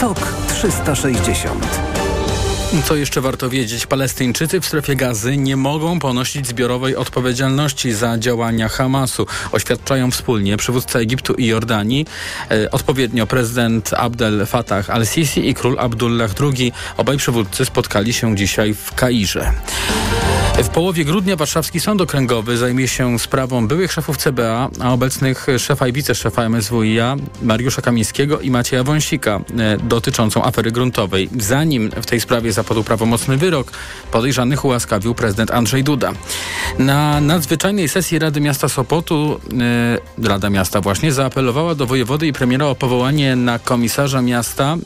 TOK 360 co jeszcze warto wiedzieć? Palestyńczycy w strefie gazy nie mogą ponosić zbiorowej odpowiedzialności za działania Hamasu. Oświadczają wspólnie przywódca Egiptu i Jordanii, e, odpowiednio prezydent Abdel Fattah al-Sisi i król Abdullah II. Obaj przywódcy spotkali się dzisiaj w Kairze. W połowie grudnia warszawski sąd okręgowy zajmie się sprawą byłych szefów CBA, a obecnych szefa i wiceszefa MSWiA Mariusza Kamińskiego i Macieja Wąsika e, dotyczącą afery gruntowej. Zanim w tej sprawie zapadł prawomocny wyrok, podejrzanych ułaskawił prezydent Andrzej Duda. Na nadzwyczajnej sesji Rady Miasta Sopotu e, Rada Miasta właśnie zaapelowała do wojewody i premiera o powołanie na komisarza miasta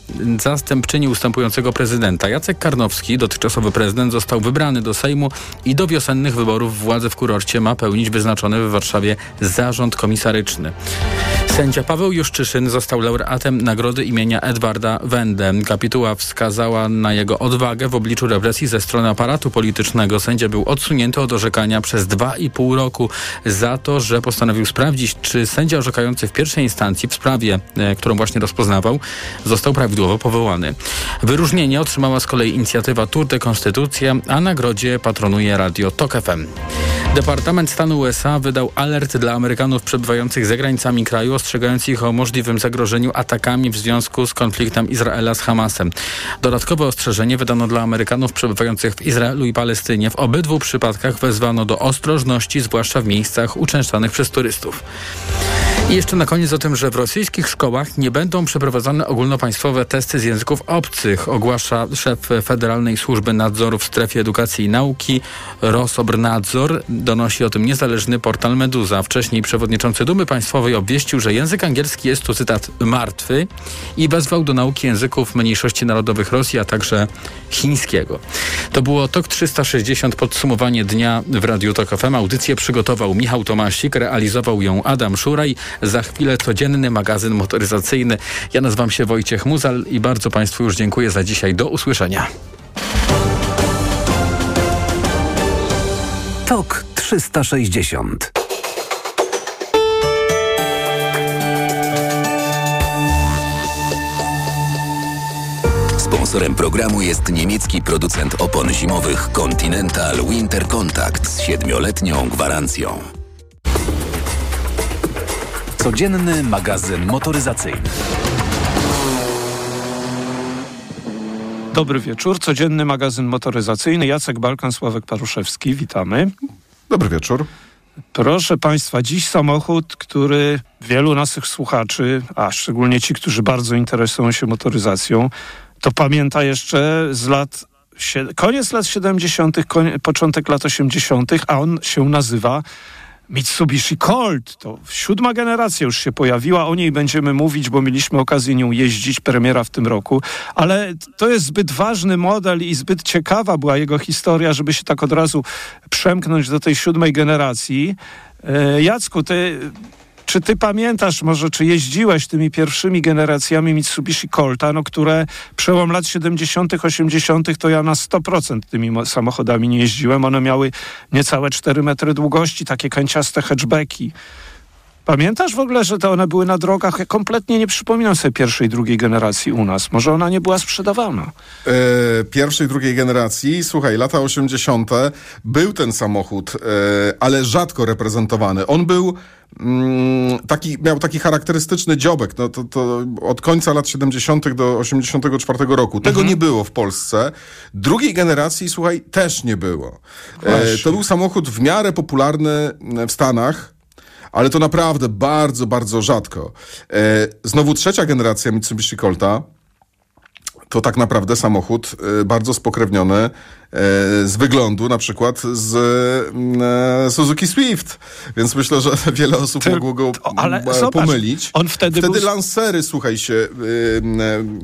zastępczyni ustępującego prezydenta. Jacek Karnowski, dotychczasowy prezydent, został wybrany do Sejmu i do wiosennych wyborów władzę w kurorcie ma pełnić wyznaczony w Warszawie zarząd komisaryczny. Sędzia Paweł Juszczyszyn został laureatem nagrody imienia Edwarda Wende. Kapituła wskazała na jego odwagę w obliczu represji ze strony aparatu politycznego. Sędzia był odsunięty od orzekania przez dwa i pół roku za to, że postanowił sprawdzić, czy sędzia orzekający w pierwszej instancji w sprawie, e, którą właśnie rozpoznawał, został prawidłowo powołany. Wyróżnienie otrzymała z kolei inicjatywa Tour de Konstytucja, a nagrodzie patronuje radio TOK FM. Departament Stanu USA wydał alert dla Amerykanów przebywających za granicami kraju, ostrzegając ich o możliwym zagrożeniu atakami w związku z konfliktem Izraela z Hamasem. Dodatkowe ostrzeżenie wydano dla Amerykanów przebywających w Izraelu i Palestynie. W obydwu przypadkach wezwano do ostrożności, zwłaszcza w miejscach uczęszczanych przez turystów. I jeszcze na koniec o tym, że w rosyjskich szkołach nie będą przeprowadzane ogólnopaństwowe testy z języków obcych, ogłasza szef Federalnej Służby Nadzoru w Strefie Edukacji i Nauki Rosobrnadzor. Donosi o tym niezależny portal Meduza. Wcześniej przewodniczący Dumy Państwowej obwieścił, że język angielski jest tu cytat martwy i wezwał do nauki języków mniejszości narodowych Rosji, a także chińskiego. To było TOK 360 podsumowanie dnia w Radiu TOK FM. Audycję przygotował Michał Tomasik, realizował ją Adam Szuraj. Za chwilę codzienny magazyn motoryzacyjny. Ja nazywam się Wojciech Muzal i bardzo Państwu już dziękuję za dzisiaj. Do usłyszenia. TOK 360 Sponsorem programu jest niemiecki producent opon zimowych Continental Winter Contact z siedmioletnią gwarancją. Codzienny magazyn motoryzacyjny. Dobry wieczór. Codzienny magazyn motoryzacyjny. Jacek Balkan, Sławek Paruszewski. Witamy. Dobry wieczór. Proszę Państwa, dziś samochód, który wielu naszych słuchaczy, a szczególnie ci, którzy bardzo interesują się motoryzacją, to pamięta jeszcze z lat, koniec lat 70., początek lat 80., a on się nazywa Mitsubishi Colt, to siódma generacja już się pojawiła, o niej będziemy mówić, bo mieliśmy okazję nią jeździć, premiera w tym roku, ale to jest zbyt ważny model i zbyt ciekawa była jego historia, żeby się tak od razu przemknąć do tej siódmej generacji. E, Jacku, ty czy ty pamiętasz może, czy jeździłeś tymi pierwszymi generacjami Mitsubishi Colta, no, które przełom lat 70., 80., to ja na 100% tymi samochodami nie jeździłem. One miały niecałe 4 metry długości, takie kanciaste hatchbacki. Pamiętasz w ogóle, że to one były na drogach? Ja kompletnie nie przypominam sobie pierwszej, drugiej generacji u nas. Może ona nie była sprzedawana? E, pierwszej, drugiej generacji, słuchaj, lata 80. był ten samochód, e, ale rzadko reprezentowany. On był mm, taki, miał taki charakterystyczny dziobek. No, to, to od końca lat 70. do 84 roku. Tego mhm. nie było w Polsce. Drugiej generacji, słuchaj, też nie było. E, to był samochód w miarę popularny w Stanach ale to naprawdę bardzo, bardzo rzadko. E, znowu trzecia generacja Mitsubishi Colta to tak naprawdę samochód y, bardzo spokrewniony y, z wyglądu, na przykład z y, Suzuki Swift. Więc myślę, że wiele osób Ty- mogło go to- ale m, zobacz, pomylić. on wtedy wtedy był- Lancery, słuchaj się, y,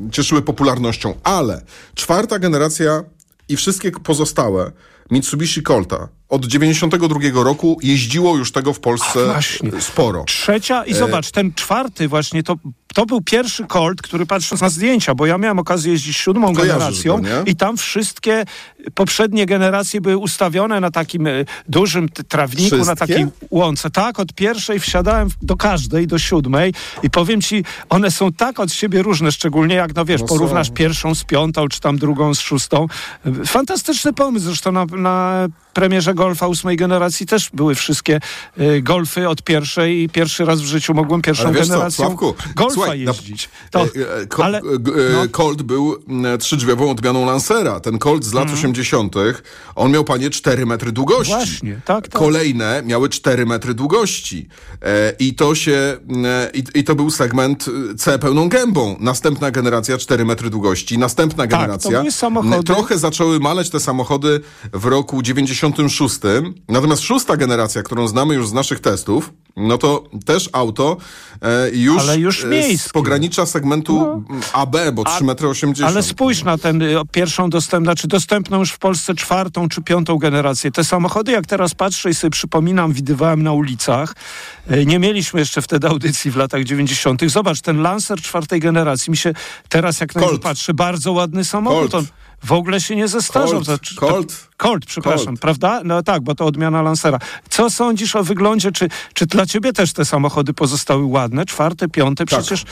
y, cieszyły popularnością, ale czwarta generacja i wszystkie pozostałe Mitsubishi Colta od 92 roku jeździło już tego w Polsce sporo. Trzecia E, i zobacz, ten czwarty właśnie, to, to był pierwszy Colt, który patrząc na zdjęcia, bo ja miałem okazję jeździć siódmą generacją i tam wszystkie poprzednie generacje były ustawione na takim e, dużym trawniku, na Wszystkie? takiej łące. Tak, od pierwszej wsiadałem do każdej, do siódmej i powiem ci, one są tak od siebie różne, szczególnie jak, no wiesz, No są. porównasz pierwszą z piątą, czy tam drugą z szóstą. Fantastyczny pomysł, zresztą na, na premierze Golfa ósmej generacji też były wszystkie y, Golfy od pierwszej i pierwszy raz w życiu mogłem pierwszą Sławku, Golfa słuchaj, jeździć. To, E, e, Ko- ale, e, no. Colt był m, trzydrzwiową odmianą Lancera. Ten Colt z lat Mhm. 80., on miał panie 4 metry długości. Właśnie, tak, tak. Kolejne miały 4 metry długości. E, I to się, m, e, i, i to był segment e, C pełną gębą. Następna generacja 4 metry długości. Następna to generacja. były samochody- Trochę zaczęły maleć te samochody w roku 96. Natomiast szósta generacja, którą znamy już z naszych testów, no to też auto e, już, Ale już e, z pogranicza segmentu m, AB, bo 3,80 m. ale spójrz na ten y, pierwszą dostępną, znaczy dostępną już w Polsce czwartą czy piątą generację. Te samochody, jak teraz patrzę i sobie przypominam, widywałem na ulicach. y, Nie mieliśmy jeszcze wtedy audycji w latach 90. Zobacz, ten Lancer czwartej generacji, mi się teraz jak na Colt. patrzę, bardzo ładny samochód. On w ogóle się nie zestarzał. Colt, To- Colt. Colt, przepraszam, Colt. prawda? No tak, bo to odmiana Lancera. Co sądzisz o wyglądzie? Czy, czy dla ciebie też te samochody pozostały ładne? Czwarte, piąte? Tak. Przecież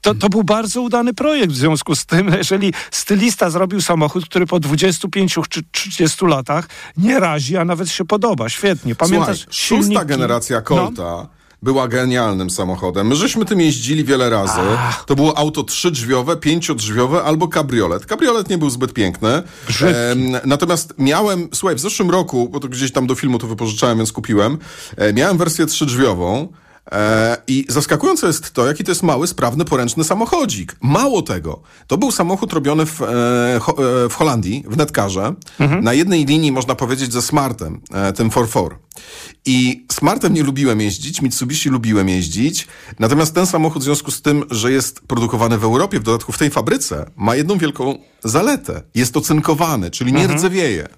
to, to był bardzo udany projekt w związku z tym, jeżeli stylista zrobił samochód, który po 25 czy 30 latach nie razi, a nawet się podoba. Świetnie. Pamiętasz Słuchaj, szósta generacja No. Była genialnym samochodem. My żeśmy tym jeździli wiele razy. To było auto trzydrzwiowe, pięciodrzwiowe albo kabriolet. Kabriolet nie był zbyt piękny. Brzydki. natomiast miałem, słuchaj, w zeszłym roku, bo to gdzieś tam do filmu to wypożyczałem, więc kupiłem, e, miałem wersję trzydrzwiową. E, I zaskakujące jest to, jaki to jest mały, sprawny, poręczny samochodzik. Mało tego, to był samochód robiony w, e, e, w Holandii, w Netcarze, na jednej linii, można powiedzieć, ze Smartem, tym 4x4. I Smartem nie lubiłem jeździć, Mitsubishi lubiłem jeździć, natomiast ten samochód w związku z tym, że jest produkowany w Europie, w dodatku w tej fabryce, ma jedną wielką zaletę. Jest ocynkowany, czyli nie rdzewieje.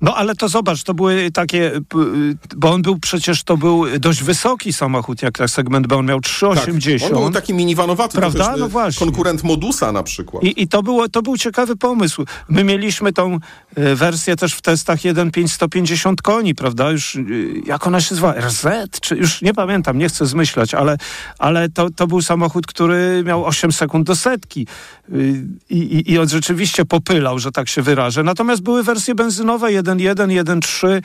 No ale to zobacz, to były takie, p- y, bo on był przecież, to był dość wysoki samochód, jak tak segment B, on miał Tak, 3,80. on był taki minivanowaty, Prawda? też, No właśnie. konkurent Modusa na przykład. I, I to, było, to był ciekawy pomysł. My mieliśmy tą e, wersję też w testach 1.5 150 koni, prawda? Już, jak ona się nazywa? RZ? Czy, już nie pamiętam, nie chcę zmyślać, ale, ale to, to był samochód, który miał 8 sekund do setki. Y, I, i, I on rzeczywiście popylał, że tak się wyrażę. Natomiast były wersje benzynowe 1.1, 1.3.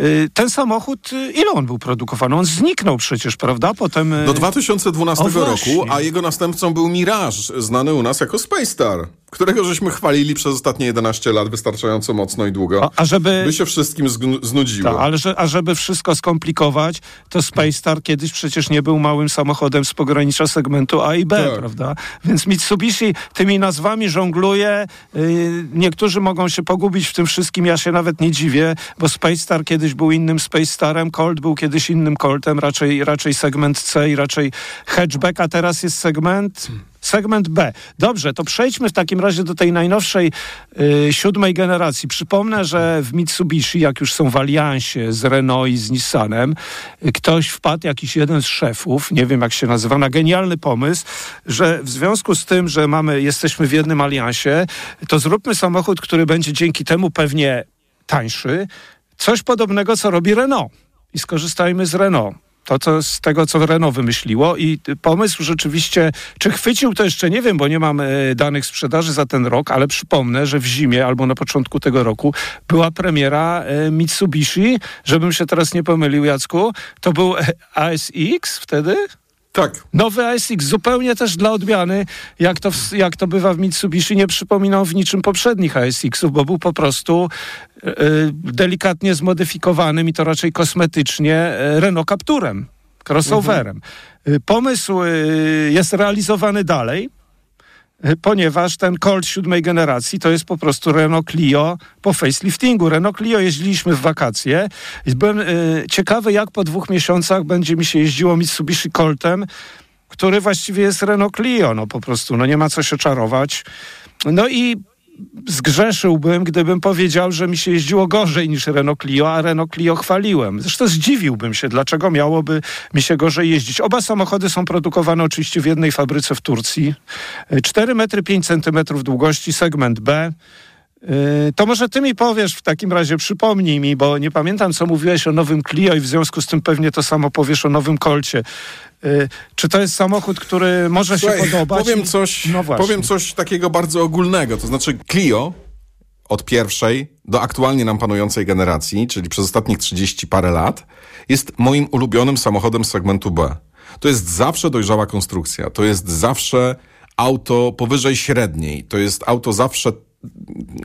Y, Ten samochód, y, ile on był produkowany? On zniknął przecież, prawda? Potem... y, Do 2012 O, roku, a jego następcą był Mirage, znany u nas jako Space Star, którego żeśmy chwalili przez ostatnie 11 lat wystarczająco mocno i długo, A, a żeby... by się wszystkim znudziło. Tak, ale że, a żeby wszystko skomplikować, to Space Star kiedyś przecież nie był małym samochodem z pogranicza segmentu A i B, Tak. prawda? Więc Mitsubishi tymi nazwami żongluje. Yy, niektórzy mogą się pogubić w tym wszystkim, ja się nawet nie dziwię, bo Space Star kiedyś był innym Space Starem, Colt był kiedyś innym Coltem, raczej, raczej segment C i raczej hatchback, a teraz jest segment... Segment B. Dobrze, to przejdźmy w takim razie do tej najnowszej y, siódmej generacji. Przypomnę, że w Mitsubishi, jak już są w aliansie z Renault i z Nissanem, y, ktoś wpadł, jakiś jeden z szefów, nie wiem jak się nazywa, na genialny pomysł, że w związku z tym, że mamy, jesteśmy w jednym aliansie, to zróbmy samochód, który będzie dzięki temu pewnie tańszy. Coś podobnego, co robi Renault. I skorzystajmy z Renault. To, co z tego, co Renault wymyśliło i pomysł rzeczywiście, czy chwycił, to jeszcze nie wiem, bo nie mam e, danych sprzedaży za ten rok, ale przypomnę, że w zimie albo na początku tego roku była premiera e, Mitsubishi, żebym się teraz nie pomylił, Jacku, to był e, ASX wtedy? Tak. Nowy ASX, zupełnie też dla odmiany, jak to, w, jak to bywa w Mitsubishi, nie przypominał w niczym poprzednich ASX-ów, bo był po prostu e, delikatnie zmodyfikowanym i to raczej kosmetycznie e, Renault Capturem, crossoverem. E, Pomysł jest realizowany dalej. Ponieważ ten Colt siódmej generacji to jest po prostu Renault Clio po faceliftingu. Renault Clio jeździliśmy w wakacje byłem y, ciekawy, jak po dwóch miesiącach będzie mi się jeździło Mitsubishi Coltem, który właściwie jest Renault Clio, no po prostu, no nie ma co się czarować. No i zgrzeszyłbym, gdybym powiedział, że mi się jeździło gorzej niż Renault Clio, a Renault Clio chwaliłem. Zresztą zdziwiłbym się, dlaczego miałoby mi się gorzej jeździć. Oba samochody są produkowane oczywiście w jednej fabryce w Turcji. 4 metry 5 centymetrów długości, segment B. Yy, To może ty mi powiesz w takim razie, przypomnij mi, bo nie pamiętam, co mówiłeś o nowym Clio i w związku z tym pewnie to samo powiesz o nowym Kolcie. Yy, Czy to jest samochód, który może Słuchaj, się podobać? Powiem coś, No powiem coś takiego bardzo ogólnego. To znaczy Clio od pierwszej do aktualnie nam panującej generacji, czyli przez ostatnich 30 parę lat, jest moim ulubionym samochodem z segmentu B. To jest zawsze dojrzała konstrukcja. To jest zawsze auto powyżej średniej. To jest auto zawsze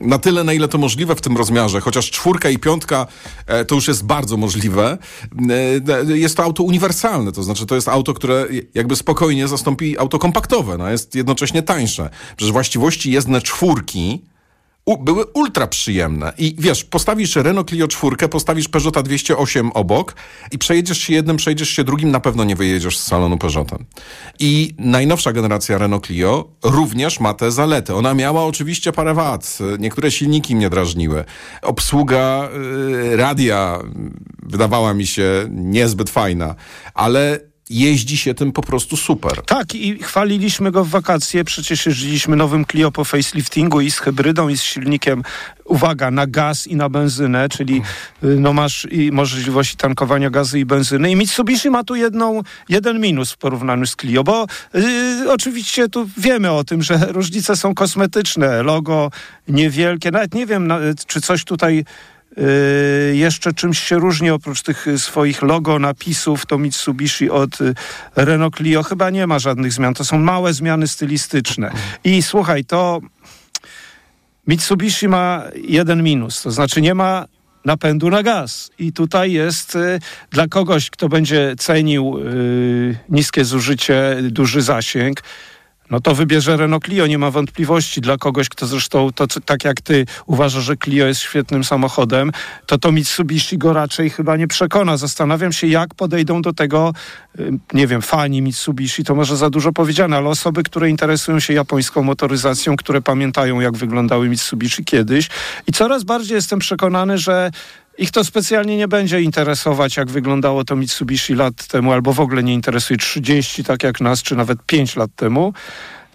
na tyle, na ile to możliwe w tym rozmiarze, chociaż czwórka i piątka e, to już jest bardzo możliwe, e, jest to auto uniwersalne, to znaczy to jest auto, które jakby spokojnie zastąpi auto kompaktowe, no jest jednocześnie tańsze. Przecież właściwości jezdne czwórki u, były ultra przyjemne. I wiesz, postawisz Renault Clio 4, postawisz Peugeota 208 obok i przejedziesz się jednym, przejdziesz się drugim, na pewno nie wyjedziesz z salonu Peugeotem. I najnowsza generacja Renault Clio również ma te zalety. Ona miała oczywiście parę wad. Niektóre silniki mnie drażniły. Obsługa y, radia wydawała mi się niezbyt fajna, ale jeździ się tym po prostu super. Tak, i chwaliliśmy go w wakacje. Przecież jeździliśmy nowym Clio po faceliftingu i z hybrydą, i z silnikiem, uwaga, na gaz i na benzynę, czyli y, no masz i możliwości tankowania gazu i benzyny. I Mitsubishi ma tu jedną, jeden minus w porównaniu z Clio, bo y, oczywiście tu wiemy o tym, że różnice są kosmetyczne. Logo niewielkie, nawet nie wiem, czy coś tutaj jeszcze czymś się różni oprócz tych y, swoich logo, napisów, to Mitsubishi od y, Renault Clio chyba nie ma żadnych zmian. To są małe zmiany stylistyczne. I słuchaj, to Mitsubishi ma jeden minus, to znaczy nie ma napędu na gaz. I tutaj jest y, dla kogoś, kto będzie cenił y, niskie zużycie, duży zasięg, no to wybierze Renault Clio, nie ma wątpliwości. Dla kogoś, kto zresztą, to, tak jak ty uważa, że Clio jest świetnym samochodem, to to Mitsubishi go raczej chyba nie przekona. Zastanawiam się, jak podejdą do tego, y, nie wiem, fani Mitsubishi, to może za dużo powiedziane, ale osoby, które interesują się japońską motoryzacją, które pamiętają, jak wyglądały Mitsubishi kiedyś. I coraz bardziej jestem przekonany, że ich to specjalnie nie będzie interesować, jak wyglądało to Mitsubishi lat temu, albo w ogóle nie interesuje 30, tak jak nas, czy nawet 5 lat temu.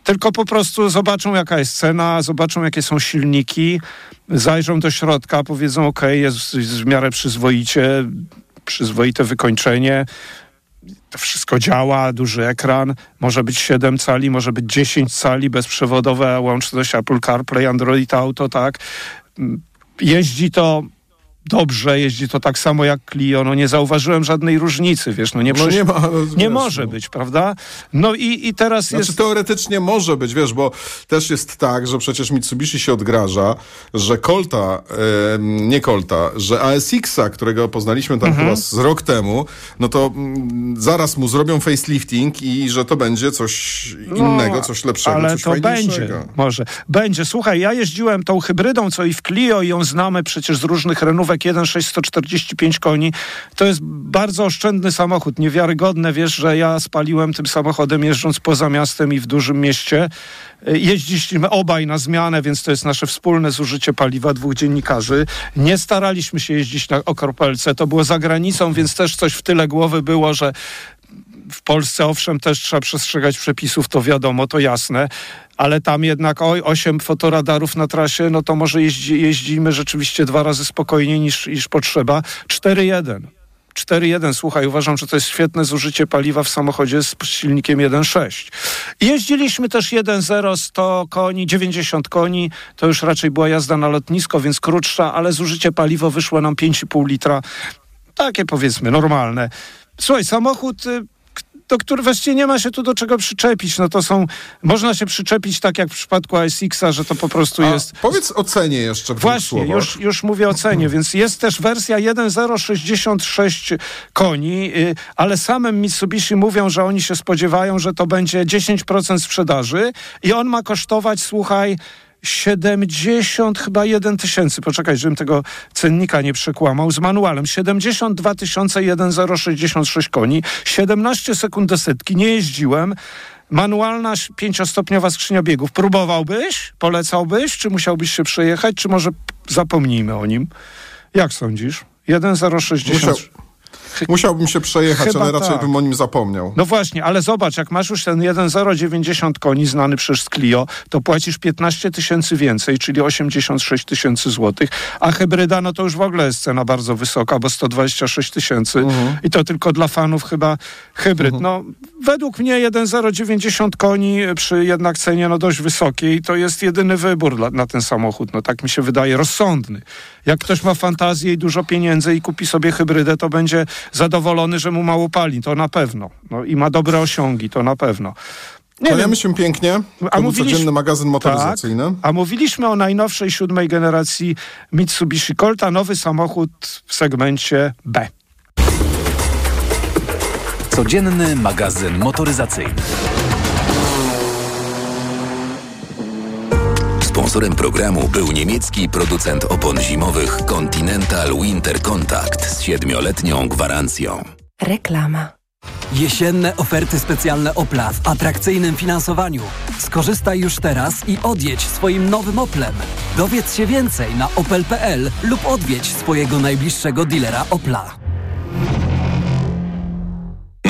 Tylko po prostu zobaczą, jaka jest cena, zobaczą, jakie są silniki, zajrzą do środka, powiedzą, ok, jest, w miarę przyzwoicie, przyzwoite wykończenie, to wszystko działa, duży ekran, może być 7 cali, może być 10 cali, bezprzewodowe łączność Apple CarPlay, Android Auto, tak. Jeździ to dobrze, jeździ to tak samo jak Clio, no nie zauważyłem żadnej różnicy, wiesz, no nie, No nie ma, ale nie może no. być, prawda? No i, i teraz Znaczy jest... teoretycznie może być, wiesz, bo też jest tak, że przecież Mitsubishi się odgraża, że Colta, em, nie Colta, że ASX-a, którego poznaliśmy tam Mhm. chyba z rok temu, no to mm, zaraz mu zrobią facelifting i że to będzie coś innego, coś lepszego, No, Ale coś to będzie, może. Będzie. Słuchaj, ja jeździłem tą hybrydą, co i w Clio i ją znamy przecież z różnych renówek 1.645 koni. To jest bardzo oszczędny samochód, niewiarygodne. Wiesz, że ja spaliłem tym samochodem jeżdżąc poza miastem i w dużym mieście. Y, Jeździliśmy obaj na zmianę, więc to jest nasze wspólne zużycie paliwa dwóch dziennikarzy. Nie staraliśmy się jeździć na okropelce, to było za granicą, więc też coś w tyle głowy było, że w Polsce owszem też trzeba przestrzegać przepisów, to wiadomo, to jasne, ale tam jednak oj, 8 fotoradarów na trasie, no to może jeździ, jeździmy rzeczywiście dwa razy spokojniej niż, niż potrzeba. 4-1. 4.1, słuchaj, uważam, że to jest świetne zużycie paliwa w samochodzie z silnikiem 1.6. Jeździliśmy też 1.0, 100 koni, 90 koni, to już raczej była jazda na lotnisko, więc krótsza, ale zużycie paliwa wyszło nam 5,5 litra, takie powiedzmy normalne. Słuchaj, samochód y, do których właściwie nie ma się tu do czego przyczepić. No to są, można się przyczepić tak jak w przypadku ASX-a, że to po prostu A jest... powiedz o cenie jeszcze w Właśnie, już, już mówię o cenie, więc jest też wersja 1.066 koni, y, ale samym Mitsubishi mówią, że oni się spodziewają, że to będzie 10% sprzedaży i on ma kosztować, słuchaj, 70 chyba 1 tysięcy, poczekaj, żebym tego cennika nie przekłamał, z manualem. 72 1066 koni, 17 sekund do setki, nie jeździłem. Manualna pięciostopniowa skrzynia biegów. Próbowałbyś? Polecałbyś? Czy musiałbyś się przejechać? Czy może zapomnijmy o nim? Jak sądzisz? 1,060. Musiał- Musiałbym się przejechać, Chyba ale raczej tak. bym o nim zapomniał. No właśnie, ale zobacz, jak masz już ten 1,090 koni znany przecież z Clio, to płacisz 15 tysięcy więcej, czyli 86 tysięcy złotych, a hybryda, no to już w ogóle jest cena bardzo wysoka, bo 126 tysięcy Mhm. i to tylko dla fanów chyba hybryd. No, według mnie 1,090 koni przy jednak cenie no dość wysokiej, to jest jedyny wybór dla, na ten samochód, no tak mi się wydaje, rozsądny. Jak ktoś ma fantazję i dużo pieniędzy i kupi sobie hybrydę, to będzie zadowolony, że mu mało pali, to na pewno. No i ma dobre osiągi, to na pewno. Nie Kłaniamy się pięknie. To A był mówiliśmy- codzienny magazyn motoryzacyjny. tak, a mówiliśmy o najnowszej siódmej generacji Mitsubishi Colta, nowy samochód w segmencie B. Codzienny magazyn motoryzacyjny. Sponsorem programu był niemiecki producent opon zimowych Continental Winter Contact z siedmioletnią gwarancją. Reklama. Jesienne oferty specjalne Opla w atrakcyjnym finansowaniu. Skorzystaj już teraz i odjedź swoim nowym Oplem. Dowiedz się więcej na opel.pl lub odwiedź swojego najbliższego dealera Opla.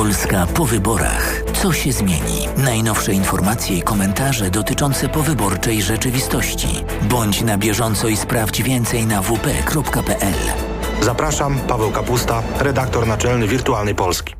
Polska po wyborach. Co się zmieni? Najnowsze informacje i komentarze dotyczące powyborczej rzeczywistości. Bądź na bieżąco i sprawdź więcej na wp.pl. Zapraszam, Paweł Kapusta, redaktor naczelny Wirtualnej Polski.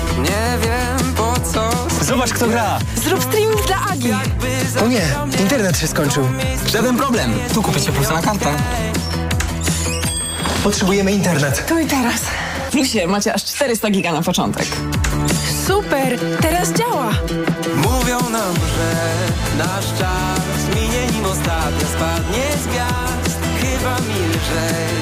Nie wiem po co. Zobacz kto gra. Zrób streaming dla Agi. O nie, internet się skończył. Żaden problem. Tu kupię cię na kartę. Potrzebujemy internet. Tu i teraz. Plusie, macie aż 400 giga na początek. Super, teraz działa. Mówią nam, że nasz czas minie nim ostatnio spadnie z gwiazd. Chyba milżej.